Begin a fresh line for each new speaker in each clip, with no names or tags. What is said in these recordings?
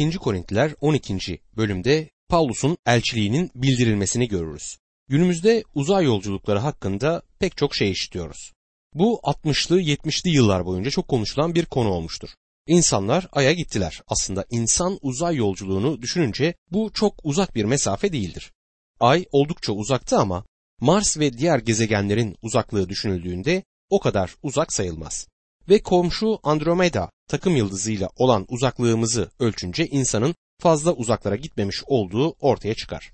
2. Korintiler 12. bölümde Pavlus'un elçiliğinin bildirilmesini görürüz. Günümüzde uzay yolculukları hakkında pek çok şey işitiyoruz. Bu 60'lı 70'li yıllar boyunca çok konuşulan bir konu olmuştur. İnsanlar Ay'a gittiler. Aslında insan uzay yolculuğunu düşününce bu çok uzak bir mesafe değildir. Ay oldukça uzaktı ama Mars ve diğer gezegenlerin uzaklığı düşünüldüğünde o kadar uzak sayılmaz. Ve komşu Andromeda takım yıldızıyla olan uzaklığımızı ölçünce insanın fazla uzaklara gitmemiş olduğu ortaya çıkar.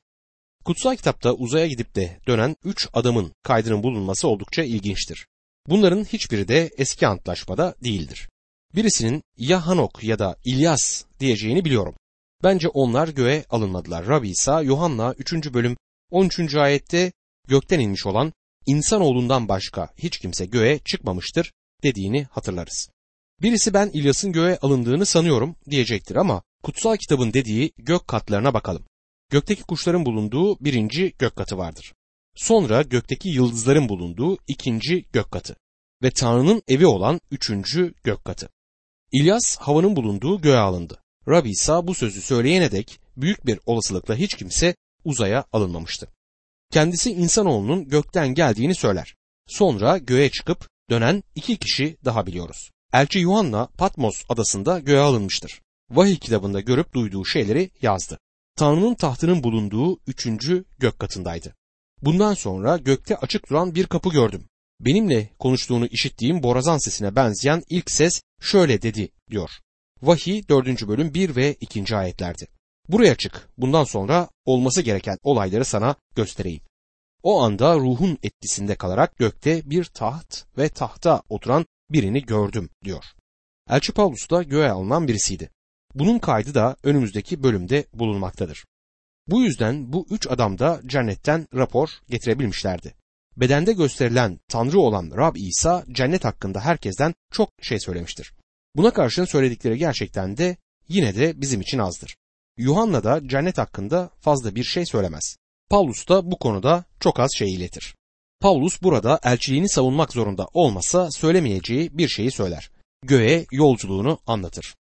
Kutsal kitapta uzaya gidip de dönen üç adamın kaydının bulunması oldukça ilginçtir. Bunların hiçbiri de eski antlaşmada değildir. Birisinin ya Hanok ya da İlyas diyeceğini biliyorum. Bence onlar göğe alınmadılar. Rabbi İsa Yohanna 3. bölüm 13. ayette gökten inmiş olan insanoğlundan başka hiç kimse göğe çıkmamıştır dediğini hatırlarız. Birisi ben İlyas'ın göğe alındığını sanıyorum diyecektir ama kutsal kitabın dediği gök katlarına bakalım. Gökteki kuşların bulunduğu birinci gök katı vardır. Sonra gökteki yıldızların bulunduğu ikinci gök katı ve Tanrı'nın evi olan üçüncü gök katı. İlyas havanın bulunduğu göğe alındı. Rabbi İsa bu sözü söyleyene dek büyük bir olasılıkla hiç kimse uzaya alınmamıştı. Kendisi insanoğlunun gökten geldiğini söyler. Sonra göğe çıkıp dönen iki kişi daha biliyoruz. Elçi Yuhanna Patmos adasında göğe alınmıştır. Vahiy kitabında görüp duyduğu şeyleri yazdı. Tanrı'nın tahtının bulunduğu üçüncü gök katındaydı. Bundan sonra gökte açık duran bir kapı gördüm. Benimle konuştuğunu işittiğim borazan sesine benzeyen ilk ses şöyle dedi diyor. Vahiy 4. bölüm 1 ve 2. ayetlerdi. Buraya çık. Bundan sonra olması gereken olayları sana göstereyim. O anda ruhun etkisinde kalarak gökte bir taht ve tahta oturan birini gördüm diyor. Elçi Paulus da göğe alınan birisiydi. Bunun kaydı da önümüzdeki bölümde bulunmaktadır. Bu yüzden bu üç adam da cennetten rapor getirebilmişlerdi. Bedende gösterilen Tanrı olan Rab İsa cennet hakkında herkesten çok şey söylemiştir. Buna karşın söyledikleri gerçekten de yine de bizim için azdır. Yuhanna da cennet hakkında fazla bir şey söylemez. Paulus da bu konuda çok az şey iletir. Paulus burada elçiliğini savunmak zorunda olmasa söylemeyeceği bir şeyi söyler. Göğe yolculuğunu anlatır.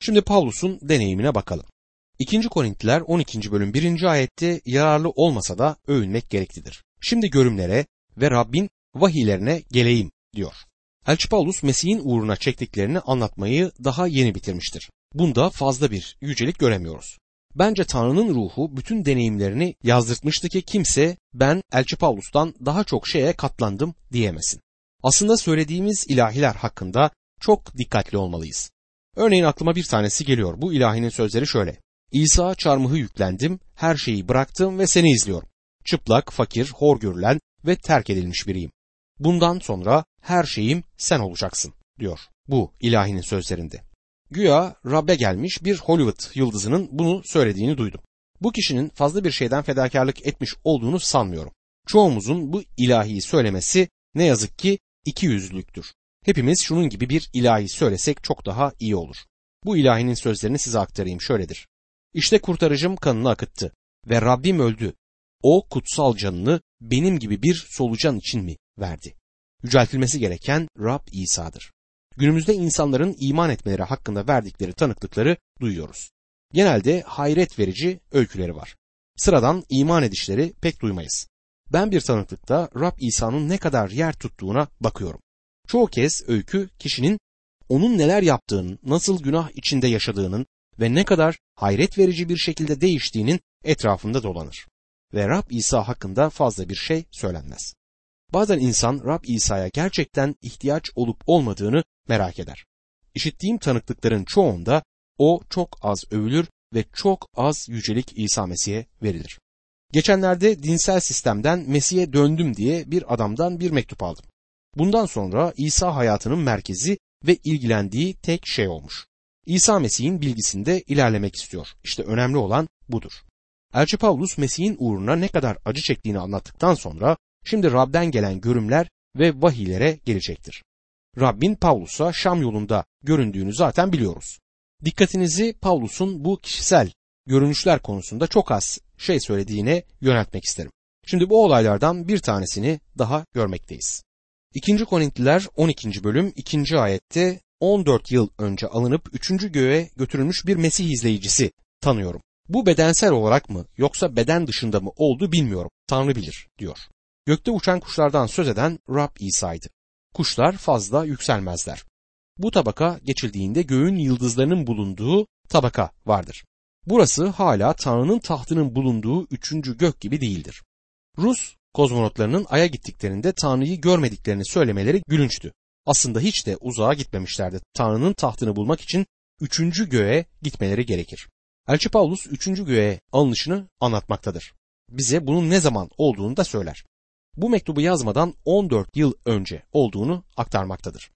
Şimdi Paulus'un deneyimine bakalım. 2. Korintiler 12. bölüm 1. ayette yararlı olmasa da övünmek gereklidir. Şimdi görümlere ve Rabbin vahiylerine geleyim diyor. Elçi Paulus Mesih'in uğruna çektiklerini anlatmayı daha yeni bitirmiştir. Bunda fazla bir yücelik göremiyoruz. Bence Tanrı'nın ruhu bütün deneyimlerini yazdırtmıştı ki kimse ben Elçi Paulus'tan daha çok şeye katlandım diyemesin. Aslında söylediğimiz ilahiler hakkında çok dikkatli olmalıyız. Örneğin aklıma bir tanesi geliyor. Bu ilahinin sözleri şöyle. İsa çarmıhı yüklendim, her şeyi bıraktım ve seni izliyorum. Çıplak, fakir, hor görülen ve terk edilmiş biriyim. Bundan sonra her şeyim sen olacaksın diyor bu ilahinin sözlerinde. Güya Rab'be gelmiş bir Hollywood yıldızının bunu söylediğini duydum. Bu kişinin fazla bir şeyden fedakarlık etmiş olduğunu sanmıyorum. Çoğumuzun bu ilahiyi söylemesi ne yazık ki iki yüzlüktür. Hepimiz şunun gibi bir ilahi söylesek çok daha iyi olur. Bu ilahinin sözlerini size aktarayım şöyledir. İşte kurtarıcım kanını akıttı ve Rabbim öldü. O kutsal canını benim gibi bir solucan için mi verdi? Yüceltilmesi gereken Rab İsa'dır günümüzde insanların iman etmeleri hakkında verdikleri tanıklıkları duyuyoruz. Genelde hayret verici öyküleri var. Sıradan iman edişleri pek duymayız. Ben bir tanıklıkta Rab İsa'nın ne kadar yer tuttuğuna bakıyorum. Çoğu kez öykü kişinin onun neler yaptığının, nasıl günah içinde yaşadığının ve ne kadar hayret verici bir şekilde değiştiğinin etrafında dolanır. Ve Rab İsa hakkında fazla bir şey söylenmez. Bazen insan Rab İsa'ya gerçekten ihtiyaç olup olmadığını merak eder. İşittiğim tanıklıkların çoğunda o çok az övülür ve çok az yücelik İsa Mesih'e verilir. Geçenlerde dinsel sistemden Mesih'e döndüm diye bir adamdan bir mektup aldım. Bundan sonra İsa hayatının merkezi ve ilgilendiği tek şey olmuş. İsa Mesih'in bilgisinde ilerlemek istiyor. İşte önemli olan budur. Elçi Pavlus Mesih'in uğruna ne kadar acı çektiğini anlattıktan sonra şimdi Rab'den gelen görümler ve vahiylere gelecektir. Rabbin Pavlus'a Şam yolunda göründüğünü zaten biliyoruz. Dikkatinizi Pavlus'un bu kişisel görünüşler konusunda çok az şey söylediğine yöneltmek isterim. Şimdi bu olaylardan bir tanesini daha görmekteyiz. 2. Korintliler 12. bölüm 2. ayette 14 yıl önce alınıp 3. göğe götürülmüş bir Mesih izleyicisi tanıyorum. Bu bedensel olarak mı yoksa beden dışında mı oldu bilmiyorum. Tanrı bilir diyor. Gökte uçan kuşlardan söz eden Rab İsa'ydı. Kuşlar fazla yükselmezler. Bu tabaka geçildiğinde göğün yıldızlarının bulunduğu tabaka vardır. Burası hala Tanrı'nın tahtının bulunduğu üçüncü gök gibi değildir. Rus kozmonotlarının Ay'a gittiklerinde Tanrı'yı görmediklerini söylemeleri gülünçtü. Aslında hiç de uzağa gitmemişlerdi. Tanrı'nın tahtını bulmak için üçüncü göğe gitmeleri gerekir. Elçi Paulus üçüncü göğe alınışını anlatmaktadır. Bize bunun ne zaman olduğunu da söyler. Bu mektubu yazmadan 14 yıl önce olduğunu aktarmaktadır.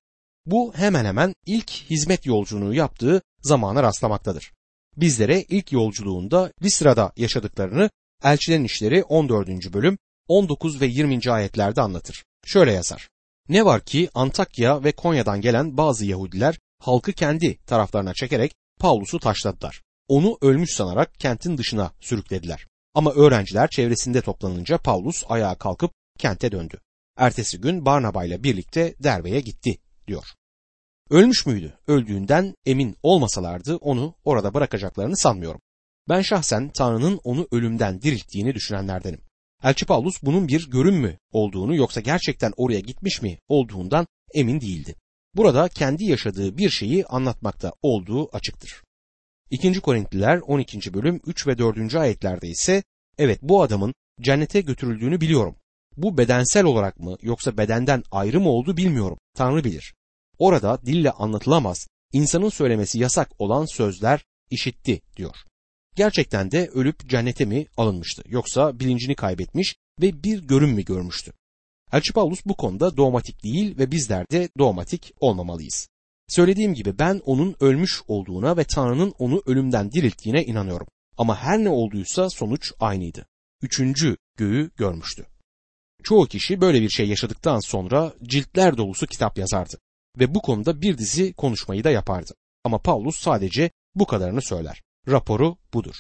Bu hemen hemen ilk hizmet yolculuğunu yaptığı zamana rastlamaktadır. Bizlere ilk yolculuğunda Lisra'da yaşadıklarını Elçilerin İşleri 14. bölüm 19 ve 20. ayetlerde anlatır. Şöyle yazar. Ne var ki Antakya ve Konya'dan gelen bazı Yahudiler halkı kendi taraflarına çekerek Pavlus'u taşladılar. Onu ölmüş sanarak kentin dışına sürüklediler. Ama öğrenciler çevresinde toplanınca Pavlus ayağa kalkıp kente döndü. Ertesi gün Barnaba ile birlikte Derbe'ye gitti diyor. Ölmüş müydü? Öldüğünden emin olmasalardı onu orada bırakacaklarını sanmıyorum. Ben şahsen Tanrı'nın onu ölümden dirilttiğini düşünenlerdenim. Elçi Paulus bunun bir görün mü olduğunu yoksa gerçekten oraya gitmiş mi olduğundan emin değildi. Burada kendi yaşadığı bir şeyi anlatmakta olduğu açıktır. 2. Korintliler 12. bölüm 3 ve 4. ayetlerde ise evet bu adamın cennete götürüldüğünü biliyorum. Bu bedensel olarak mı yoksa bedenden ayrı mı oldu bilmiyorum. Tanrı bilir. Orada dille anlatılamaz, insanın söylemesi yasak olan sözler işitti diyor. Gerçekten de ölüp cennete mi alınmıştı yoksa bilincini kaybetmiş ve bir görün mü görmüştü? Elçi Paulus bu konuda dogmatik değil ve bizler de dogmatik olmamalıyız. Söylediğim gibi ben onun ölmüş olduğuna ve Tanrı'nın onu ölümden dirilttiğine inanıyorum. Ama her ne olduysa sonuç aynıydı. Üçüncü göğü görmüştü. Çoğu kişi böyle bir şey yaşadıktan sonra ciltler dolusu kitap yazardı ve bu konuda bir dizi konuşmayı da yapardı. Ama Paulus sadece bu kadarını söyler. Raporu budur.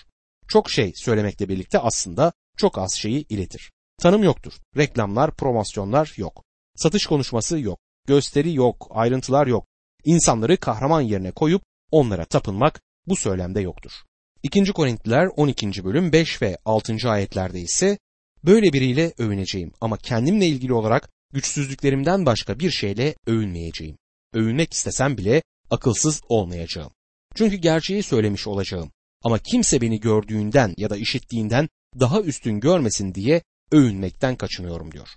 Çok şey söylemekle birlikte aslında çok az şeyi iletir. Tanım yoktur. Reklamlar, promosyonlar yok. Satış konuşması yok. Gösteri yok, ayrıntılar yok. İnsanları kahraman yerine koyup onlara tapınmak bu söylemde yoktur. 2. Korintliler 12. bölüm 5 ve 6. ayetlerde ise böyle biriyle övüneceğim ama kendimle ilgili olarak güçsüzlüklerimden başka bir şeyle övünmeyeceğim. Övünmek istesem bile akılsız olmayacağım. Çünkü gerçeği söylemiş olacağım. Ama kimse beni gördüğünden ya da işittiğinden daha üstün görmesin diye övünmekten kaçınıyorum diyor.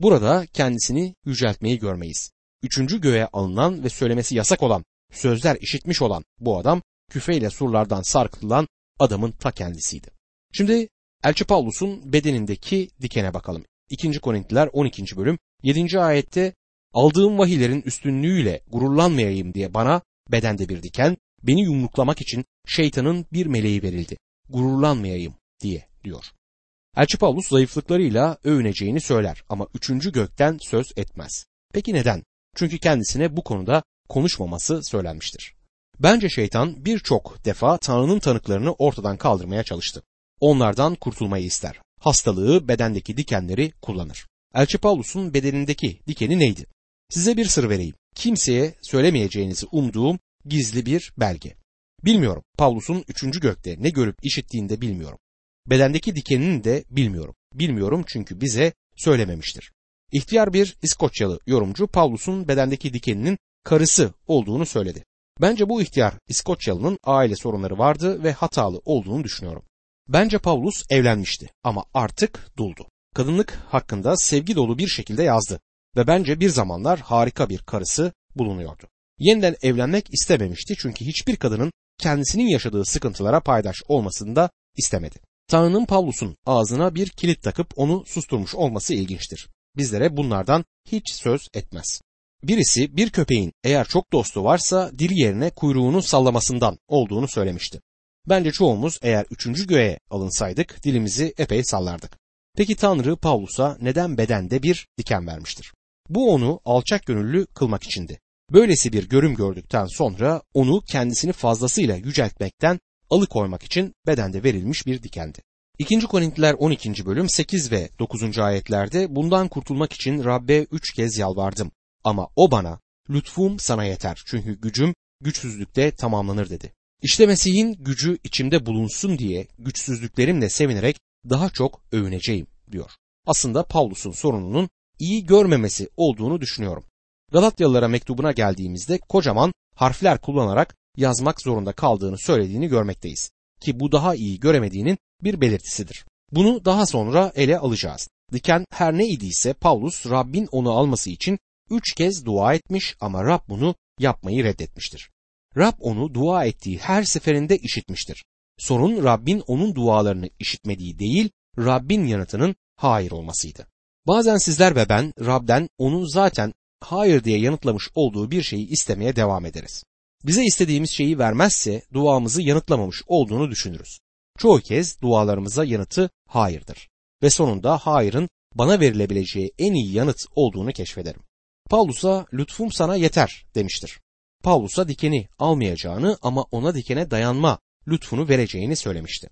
Burada kendisini yüceltmeyi görmeyiz. Üçüncü göğe alınan ve söylemesi yasak olan, sözler işitmiş olan bu adam küfeyle surlardan sarkıtılan adamın ta kendisiydi. Şimdi Elçi Paulus'un bedenindeki dikene bakalım. 2. Korintliler 12. bölüm 7. ayette aldığım vahiylerin üstünlüğüyle gururlanmayayım diye bana bedende bir diken, beni yumruklamak için şeytanın bir meleği verildi. Gururlanmayayım diye diyor. Elçi Paulus zayıflıklarıyla övüneceğini söyler ama üçüncü gökten söz etmez. Peki neden? Çünkü kendisine bu konuda konuşmaması söylenmiştir. Bence şeytan birçok defa Tanrı'nın tanıklarını ortadan kaldırmaya çalıştı. Onlardan kurtulmayı ister. Hastalığı, bedendeki dikenleri kullanır. Elçi Paulus'un bedenindeki dikeni neydi? Size bir sır vereyim. Kimseye söylemeyeceğinizi umduğum gizli bir belge. Bilmiyorum. Paulus'un üçüncü gökte ne görüp işittiğini de bilmiyorum. Bedendeki dikenini de bilmiyorum. Bilmiyorum çünkü bize söylememiştir. İhtiyar bir İskoçyalı yorumcu Paulus'un bedendeki dikeninin karısı olduğunu söyledi. Bence bu ihtiyar İskoçyalı'nın aile sorunları vardı ve hatalı olduğunu düşünüyorum. Bence Paulus evlenmişti ama artık duldu. Kadınlık hakkında sevgi dolu bir şekilde yazdı ve bence bir zamanlar harika bir karısı bulunuyordu. Yeniden evlenmek istememişti çünkü hiçbir kadının kendisinin yaşadığı sıkıntılara paydaş olmasını da istemedi. Tanrı'nın Pavlus'un ağzına bir kilit takıp onu susturmuş olması ilginçtir. Bizlere bunlardan hiç söz etmez. Birisi bir köpeğin eğer çok dostu varsa dili yerine kuyruğunu sallamasından olduğunu söylemişti. Bence çoğumuz eğer üçüncü göğe alınsaydık dilimizi epey sallardık. Peki Tanrı Pavlus'a neden bedende bir diken vermiştir? Bu onu alçak gönüllü kılmak içindi. Böylesi bir görüm gördükten sonra onu kendisini fazlasıyla yüceltmekten alıkoymak için bedende verilmiş bir dikendi. 2. Korintiler 12. bölüm 8 ve 9. ayetlerde bundan kurtulmak için Rabbe üç kez yalvardım. Ama o bana lütfum sana yeter çünkü gücüm güçsüzlükte tamamlanır dedi. İşte Mesih'in gücü içimde bulunsun diye güçsüzlüklerimle sevinerek daha çok övüneceğim diyor. Aslında Pavlus'un sorununun iyi görmemesi olduğunu düşünüyorum. Galatyalılara mektubuna geldiğimizde kocaman harfler kullanarak yazmak zorunda kaldığını söylediğini görmekteyiz. Ki bu daha iyi göremediğinin bir belirtisidir. Bunu daha sonra ele alacağız. Diken her ne idiyse Paulus Rabbin onu alması için üç kez dua etmiş ama Rab bunu yapmayı reddetmiştir. Rab onu dua ettiği her seferinde işitmiştir. Sorun Rabbin onun dualarını işitmediği değil, Rabbin yanıtının hayır olmasıydı. Bazen sizler ve ben Rab'den onun zaten hayır diye yanıtlamış olduğu bir şeyi istemeye devam ederiz. Bize istediğimiz şeyi vermezse duamızı yanıtlamamış olduğunu düşünürüz. Çoğu kez dualarımıza yanıtı hayırdır ve sonunda hayırın bana verilebileceği en iyi yanıt olduğunu keşfederim. Paulus'a lütfum sana yeter demiştir. Paulus'a dikeni almayacağını ama ona dikene dayanma lütfunu vereceğini söylemişti.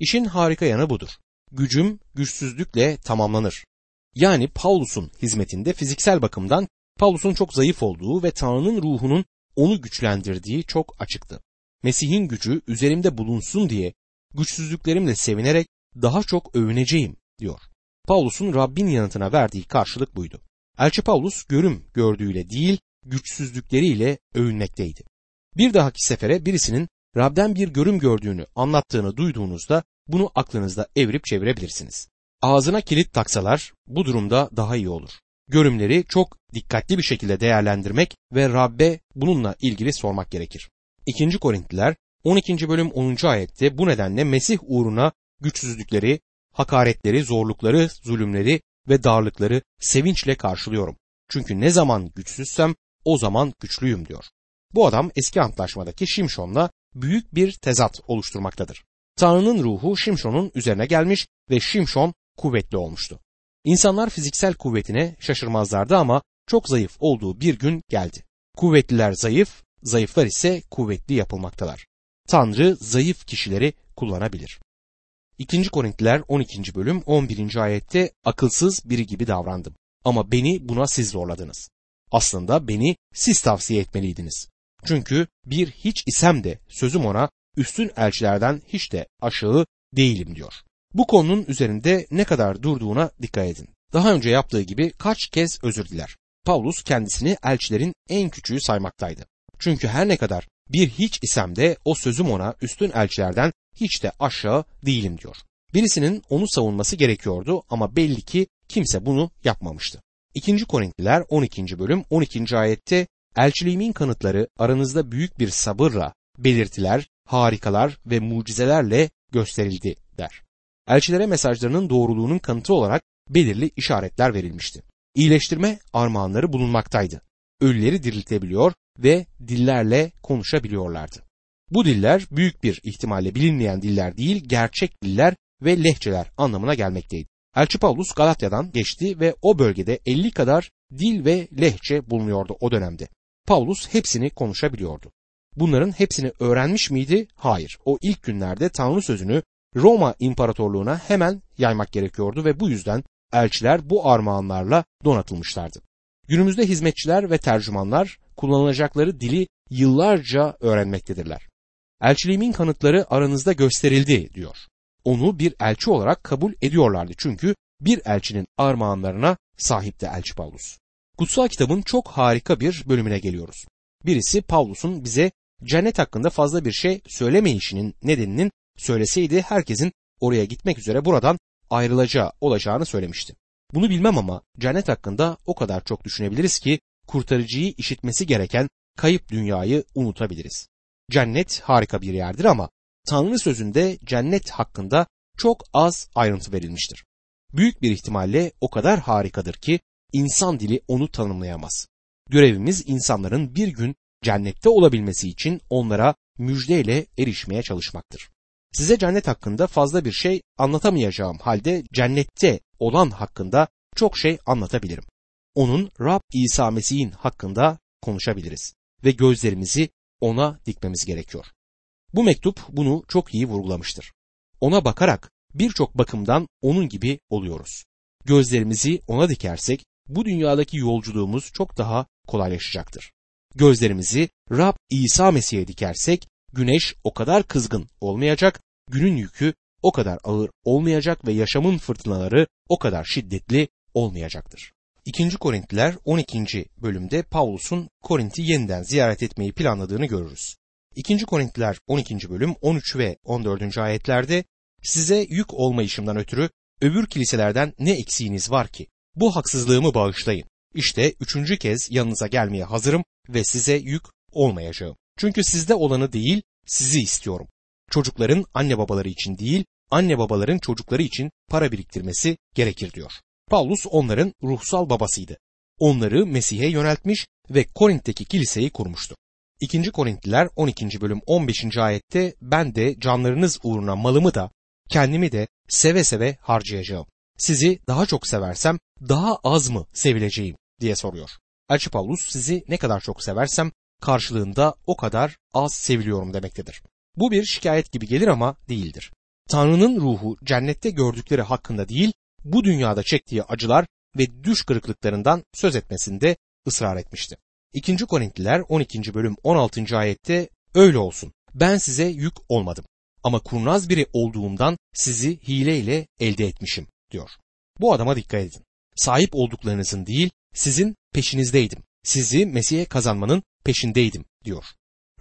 İşin harika yanı budur. Gücüm güçsüzlükle tamamlanır. Yani Paulus'un hizmetinde fiziksel bakımdan Paulus'un çok zayıf olduğu ve Tanrı'nın ruhunun onu güçlendirdiği çok açıktı. Mesih'in gücü üzerimde bulunsun diye güçsüzlüklerimle sevinerek daha çok övüneceğim diyor. Paulus'un Rabbin yanıtına verdiği karşılık buydu. Elçi Paulus görüm gördüğüyle değil güçsüzlükleriyle övünmekteydi. Bir dahaki sefere birisinin Rab'den bir görüm gördüğünü anlattığını duyduğunuzda bunu aklınızda evirip çevirebilirsiniz. Ağzına kilit taksalar bu durumda daha iyi olur. Görümleri çok dikkatli bir şekilde değerlendirmek ve Rabbe bununla ilgili sormak gerekir. 2. Korintliler 12. bölüm 10. ayette bu nedenle Mesih uğruna güçsüzlükleri, hakaretleri, zorlukları, zulümleri ve darlıkları sevinçle karşılıyorum. Çünkü ne zaman güçsüzsem o zaman güçlüyüm diyor. Bu adam eski antlaşmadaki Şimşon'la büyük bir tezat oluşturmaktadır. Tanrı'nın ruhu Şimşon'un üzerine gelmiş ve Şimşon kuvvetli olmuştu. İnsanlar fiziksel kuvvetine şaşırmazlardı ama çok zayıf olduğu bir gün geldi. Kuvvetliler zayıf, zayıflar ise kuvvetli yapılmaktalar. Tanrı zayıf kişileri kullanabilir. 2. Korintliler 12. bölüm 11. ayette akılsız biri gibi davrandım. Ama beni buna siz zorladınız. Aslında beni siz tavsiye etmeliydiniz. Çünkü bir hiç isem de sözüm ona üstün elçilerden hiç de aşağı değilim diyor. Bu konunun üzerinde ne kadar durduğuna dikkat edin. Daha önce yaptığı gibi kaç kez özür diler. Paulus kendisini elçilerin en küçüğü saymaktaydı. Çünkü her ne kadar bir hiç isem de o sözüm ona üstün elçilerden hiç de aşağı değilim diyor. Birisinin onu savunması gerekiyordu ama belli ki kimse bunu yapmamıştı. 2. Korintliler 12. bölüm 12. ayette elçiliğimin kanıtları aranızda büyük bir sabırla belirtiler, harikalar ve mucizelerle gösterildi der. Elçilere mesajlarının doğruluğunun kanıtı olarak belirli işaretler verilmişti. İyileştirme armağanları bulunmaktaydı. Ölüleri diriltebiliyor ve dillerle konuşabiliyorlardı. Bu diller büyük bir ihtimalle bilinmeyen diller değil, gerçek diller ve lehçeler anlamına gelmekteydi. Elçi Paulus Galatya'dan geçti ve o bölgede 50 kadar dil ve lehçe bulunuyordu o dönemde. Paulus hepsini konuşabiliyordu. Bunların hepsini öğrenmiş miydi? Hayır. O ilk günlerde Tanrı sözünü Roma İmparatorluğuna hemen yaymak gerekiyordu ve bu yüzden elçiler bu armağanlarla donatılmışlardı. Günümüzde hizmetçiler ve tercümanlar kullanılacakları dili yıllarca öğrenmektedirler. Elçiliğimin kanıtları aranızda gösterildi diyor. Onu bir elçi olarak kabul ediyorlardı çünkü bir elçinin armağanlarına sahipti elçi Paulus. Kutsal kitabın çok harika bir bölümüne geliyoruz. Birisi Paulus'un bize cennet hakkında fazla bir şey söylemeyişinin nedeninin söyleseydi herkesin oraya gitmek üzere buradan ayrılacağı olacağını söylemişti. Bunu bilmem ama cennet hakkında o kadar çok düşünebiliriz ki kurtarıcıyı işitmesi gereken kayıp dünyayı unutabiliriz. Cennet harika bir yerdir ama Tanrı sözünde cennet hakkında çok az ayrıntı verilmiştir. Büyük bir ihtimalle o kadar harikadır ki insan dili onu tanımlayamaz. Görevimiz insanların bir gün cennette olabilmesi için onlara müjdeyle erişmeye çalışmaktır. Size cennet hakkında fazla bir şey anlatamayacağım halde cennette olan hakkında çok şey anlatabilirim. Onun Rab İsa Mesih'in hakkında konuşabiliriz ve gözlerimizi ona dikmemiz gerekiyor. Bu mektup bunu çok iyi vurgulamıştır. Ona bakarak birçok bakımdan onun gibi oluyoruz. Gözlerimizi ona dikersek bu dünyadaki yolculuğumuz çok daha kolaylaşacaktır. Gözlerimizi Rab İsa Mesih'e dikersek güneş o kadar kızgın olmayacak, günün yükü o kadar ağır olmayacak ve yaşamın fırtınaları o kadar şiddetli olmayacaktır. 2. Korintliler 12. bölümde Pavlus'un Korint'i yeniden ziyaret etmeyi planladığını görürüz. 2. Korintliler 12. bölüm 13 ve 14. ayetlerde size yük olmayışımdan ötürü öbür kiliselerden ne eksiğiniz var ki? Bu haksızlığımı bağışlayın. İşte üçüncü kez yanınıza gelmeye hazırım ve size yük olmayacağım. Çünkü sizde olanı değil, sizi istiyorum. Çocukların anne babaları için değil, anne babaların çocukları için para biriktirmesi gerekir diyor. Paulus onların ruhsal babasıydı. Onları Mesih'e yöneltmiş ve Korint'teki kiliseyi kurmuştu. 2. Korintliler 12. bölüm 15. ayette ben de canlarınız uğruna malımı da kendimi de seve seve harcayacağım. Sizi daha çok seversem daha az mı sevileceğim diye soruyor. Elçi Paulus sizi ne kadar çok seversem karşılığında o kadar az seviliyorum demektedir. Bu bir şikayet gibi gelir ama değildir. Tanrı'nın ruhu cennette gördükleri hakkında değil, bu dünyada çektiği acılar ve düş kırıklıklarından söz etmesinde ısrar etmişti. 2. Korintliler 12. bölüm 16. ayette öyle olsun. Ben size yük olmadım ama kurnaz biri olduğumdan sizi hileyle elde etmişim diyor. Bu adama dikkat edin. Sahip olduklarınızın değil, sizin peşinizdeydim. Sizi Mesih'e kazanmanın peşindeydim diyor.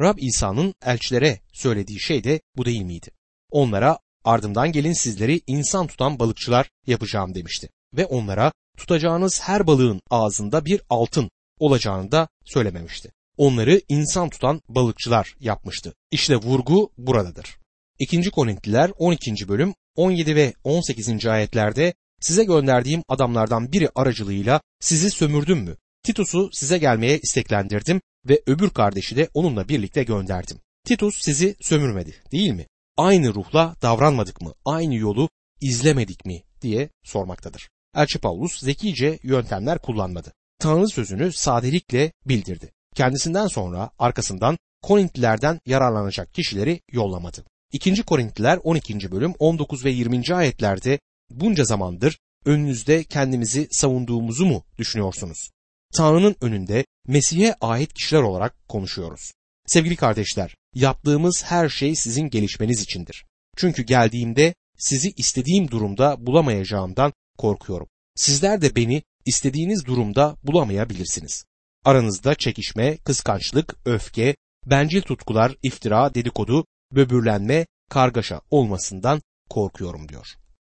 Rab İsa'nın elçilere söylediği şey de bu değil miydi? Onlara ardımdan gelin sizleri insan tutan balıkçılar yapacağım demişti. Ve onlara tutacağınız her balığın ağzında bir altın olacağını da söylememişti. Onları insan tutan balıkçılar yapmıştı. İşte vurgu buradadır. 2. Korintliler 12. bölüm 17 ve 18. ayetlerde size gönderdiğim adamlardan biri aracılığıyla sizi sömürdüm mü? Titus'u size gelmeye isteklendirdim ve öbür kardeşi de onunla birlikte gönderdim. Titus sizi sömürmedi değil mi? Aynı ruhla davranmadık mı? Aynı yolu izlemedik mi? diye sormaktadır. Elçi Paulus zekice yöntemler kullanmadı. Tanrı sözünü sadelikle bildirdi. Kendisinden sonra arkasından Korintlilerden yararlanacak kişileri yollamadı. 2. Korintliler 12. bölüm 19 ve 20. ayetlerde bunca zamandır önünüzde kendimizi savunduğumuzu mu düşünüyorsunuz? Tanrı'nın önünde Mesih'e ait kişiler olarak konuşuyoruz. Sevgili kardeşler, yaptığımız her şey sizin gelişmeniz içindir. Çünkü geldiğimde sizi istediğim durumda bulamayacağımdan korkuyorum. Sizler de beni istediğiniz durumda bulamayabilirsiniz. Aranızda çekişme, kıskançlık, öfke, bencil tutkular, iftira, dedikodu, böbürlenme, kargaşa olmasından korkuyorum diyor.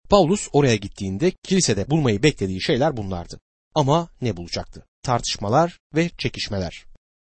Paulus oraya gittiğinde kilisede bulmayı beklediği şeyler bunlardı. Ama ne bulacaktı? Tartışmalar ve çekişmeler.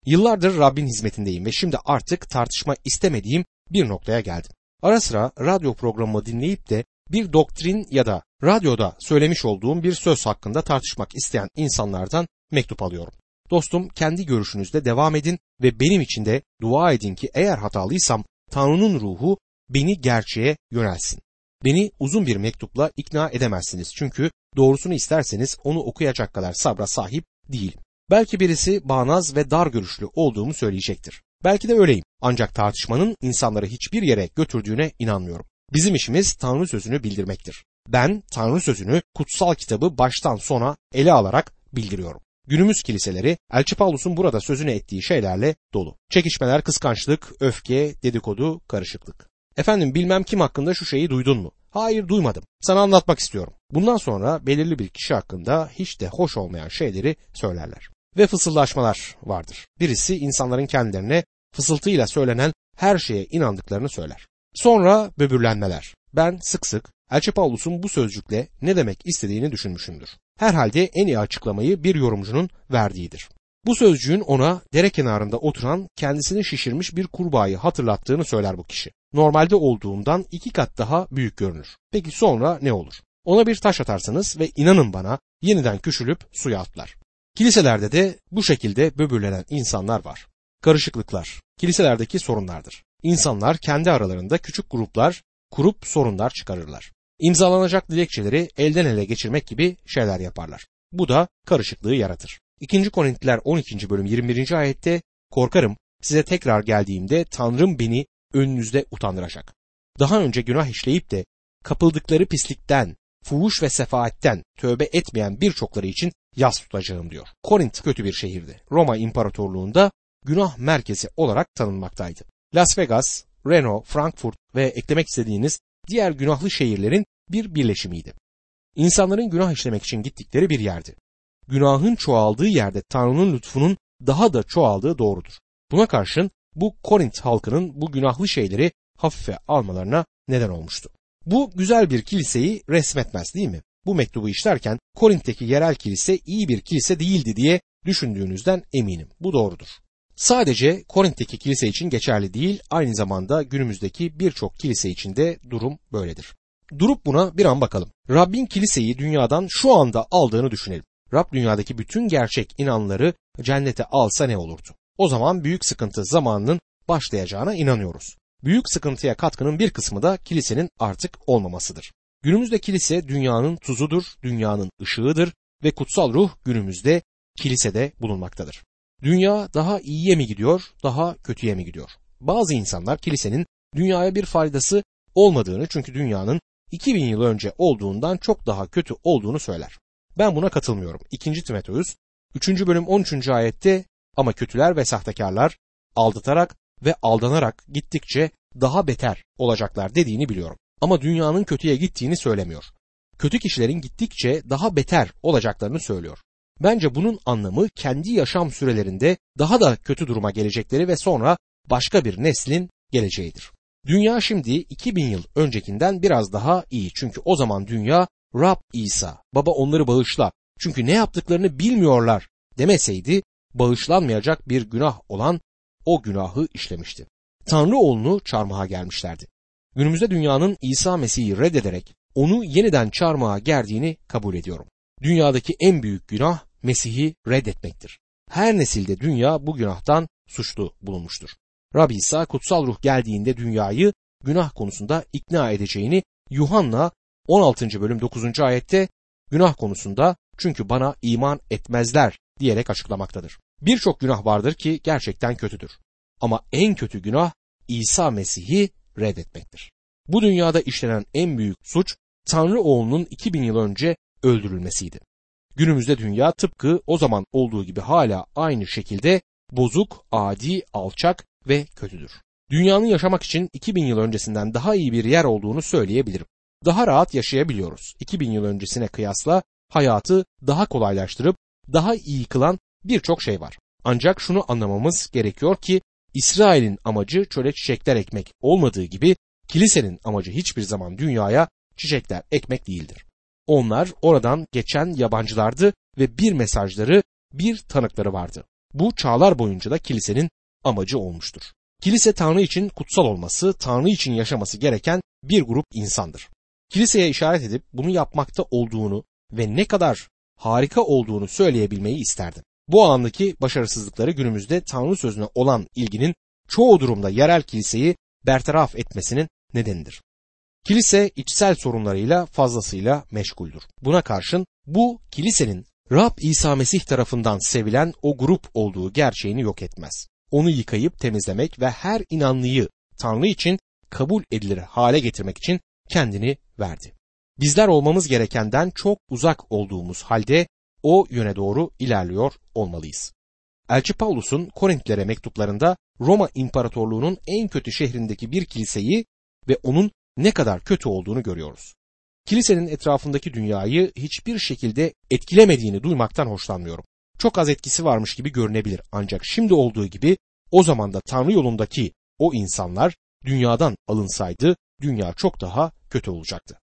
Yıllardır Rabbin hizmetindeyim ve şimdi artık tartışma istemediğim bir noktaya geldim. Ara sıra radyo programımı dinleyip de bir doktrin ya da radyoda söylemiş olduğum bir söz hakkında tartışmak isteyen insanlardan mektup alıyorum. Dostum kendi görüşünüzde devam edin ve benim için de dua edin ki eğer hatalıysam Tanrı'nın ruhu beni gerçeğe yönelsin. Beni uzun bir mektupla ikna edemezsiniz çünkü doğrusunu isterseniz onu okuyacak kadar sabra sahip değilim. Belki birisi bağnaz ve dar görüşlü olduğumu söyleyecektir. Belki de öyleyim. Ancak tartışmanın insanları hiçbir yere götürdüğüne inanmıyorum. Bizim işimiz Tanrı sözünü bildirmektir. Ben Tanrı sözünü kutsal kitabı baştan sona ele alarak bildiriyorum. Günümüz kiliseleri Elçi Paulus'un burada sözünü ettiği şeylerle dolu. Çekişmeler, kıskançlık, öfke, dedikodu, karışıklık. Efendim bilmem kim hakkında şu şeyi duydun mu? Hayır duymadım. Sana anlatmak istiyorum. Bundan sonra belirli bir kişi hakkında hiç de hoş olmayan şeyleri söylerler. Ve fısıldaşmalar vardır. Birisi insanların kendilerine fısıltıyla söylenen her şeye inandıklarını söyler. Sonra böbürlenmeler. Ben sık sık Elçi Paulus'un bu sözcükle ne demek istediğini düşünmüşümdür. Herhalde en iyi açıklamayı bir yorumcunun verdiğidir. Bu sözcüğün ona dere kenarında oturan kendisini şişirmiş bir kurbağayı hatırlattığını söyler bu kişi. Normalde olduğundan iki kat daha büyük görünür. Peki sonra ne olur? Ona bir taş atarsanız ve inanın bana yeniden küçülüp suya atlar. Kiliselerde de bu şekilde böbürlenen insanlar var. Karışıklıklar, kiliselerdeki sorunlardır. İnsanlar kendi aralarında küçük gruplar kurup sorunlar çıkarırlar. İmzalanacak dilekçeleri elden ele geçirmek gibi şeyler yaparlar. Bu da karışıklığı yaratır. 2. Korintliler 12. bölüm 21. ayette korkarım size tekrar geldiğimde Tanrım beni önünüzde utandıracak. Daha önce günah işleyip de kapıldıkları pislikten fuhuş ve sefaatten tövbe etmeyen birçokları için yas tutacağım diyor. Korint kötü bir şehirdi. Roma İmparatorluğu'nda günah merkezi olarak tanınmaktaydı. Las Vegas, Reno, Frankfurt ve eklemek istediğiniz diğer günahlı şehirlerin bir birleşimiydi. İnsanların günah işlemek için gittikleri bir yerdi. Günahın çoğaldığı yerde Tanrı'nın lütfunun daha da çoğaldığı doğrudur. Buna karşın bu Korint halkının bu günahlı şeyleri hafife almalarına neden olmuştu. Bu güzel bir kiliseyi resmetmez değil mi? Bu mektubu işlerken Korint'teki yerel kilise iyi bir kilise değildi diye düşündüğünüzden eminim. Bu doğrudur. Sadece Korint'teki kilise için geçerli değil, aynı zamanda günümüzdeki birçok kilise için de durum böyledir. Durup buna bir an bakalım. Rabbin kiliseyi dünyadan şu anda aldığını düşünelim. Rab dünyadaki bütün gerçek inanları cennete alsa ne olurdu? O zaman büyük sıkıntı zamanının başlayacağına inanıyoruz. Büyük sıkıntıya katkının bir kısmı da kilisenin artık olmamasıdır. Günümüzde kilise dünyanın tuzudur, dünyanın ışığıdır ve kutsal ruh günümüzde kilisede bulunmaktadır. Dünya daha iyiye mi gidiyor, daha kötüye mi gidiyor? Bazı insanlar kilisenin dünyaya bir faydası olmadığını çünkü dünyanın 2000 yıl önce olduğundan çok daha kötü olduğunu söyler. Ben buna katılmıyorum. 2. Timoteus 3. bölüm 13. ayette ama kötüler ve sahtekarlar aldatarak ve aldanarak gittikçe daha beter olacaklar dediğini biliyorum. Ama dünyanın kötüye gittiğini söylemiyor. Kötü kişilerin gittikçe daha beter olacaklarını söylüyor. Bence bunun anlamı kendi yaşam sürelerinde daha da kötü duruma gelecekleri ve sonra başka bir neslin geleceğidir. Dünya şimdi 2000 yıl öncekinden biraz daha iyi çünkü o zaman dünya Rab İsa, baba onları bağışla çünkü ne yaptıklarını bilmiyorlar demeseydi bağışlanmayacak bir günah olan o günahı işlemişti. Tanrı oğlunu çarmıha gelmişlerdi. Günümüzde dünyanın İsa Mesih'i reddederek onu yeniden çarmıha gerdiğini kabul ediyorum. Dünyadaki en büyük günah Mesih'i reddetmektir. Her nesilde dünya bu günahtan suçlu bulunmuştur. Rabbi İsa kutsal ruh geldiğinde dünyayı günah konusunda ikna edeceğini Yuhanna 16. bölüm 9. ayette günah konusunda çünkü bana iman etmezler diyerek açıklamaktadır. Birçok günah vardır ki gerçekten kötüdür. Ama en kötü günah İsa Mesih'i reddetmektir. Bu dünyada işlenen en büyük suç Tanrı oğlunun 2000 yıl önce öldürülmesiydi. Günümüzde dünya tıpkı o zaman olduğu gibi hala aynı şekilde bozuk, adi, alçak ve kötüdür. Dünyanın yaşamak için 2000 yıl öncesinden daha iyi bir yer olduğunu söyleyebilirim. Daha rahat yaşayabiliyoruz. 2000 yıl öncesine kıyasla hayatı daha kolaylaştırıp daha iyi kılan birçok şey var. Ancak şunu anlamamız gerekiyor ki İsrail'in amacı çöle çiçekler ekmek olmadığı gibi kilisenin amacı hiçbir zaman dünyaya çiçekler ekmek değildir. Onlar oradan geçen yabancılardı ve bir mesajları, bir tanıkları vardı. Bu çağlar boyunca da kilisenin amacı olmuştur. Kilise Tanrı için kutsal olması, Tanrı için yaşaması gereken bir grup insandır. Kiliseye işaret edip bunu yapmakta olduğunu ve ne kadar harika olduğunu söyleyebilmeyi isterdim. Bu alandaki başarısızlıkları günümüzde Tanrı sözüne olan ilginin çoğu durumda yerel kiliseyi bertaraf etmesinin nedenidir. Kilise içsel sorunlarıyla fazlasıyla meşguldür. Buna karşın bu kilisenin Rab İsa Mesih tarafından sevilen o grup olduğu gerçeğini yok etmez. Onu yıkayıp temizlemek ve her inanlıyı Tanrı için kabul edilir hale getirmek için kendini verdi. Bizler olmamız gerekenden çok uzak olduğumuz halde o yöne doğru ilerliyor olmalıyız. Elçi Paulus'un Korintlere mektuplarında Roma İmparatorluğu'nun en kötü şehrindeki bir kiliseyi ve onun ne kadar kötü olduğunu görüyoruz. Kilisenin etrafındaki dünyayı hiçbir şekilde etkilemediğini duymaktan hoşlanmıyorum. Çok az etkisi varmış gibi görünebilir ancak şimdi olduğu gibi o zaman da Tanrı yolundaki o insanlar dünyadan alınsaydı dünya çok daha kötü olacaktı.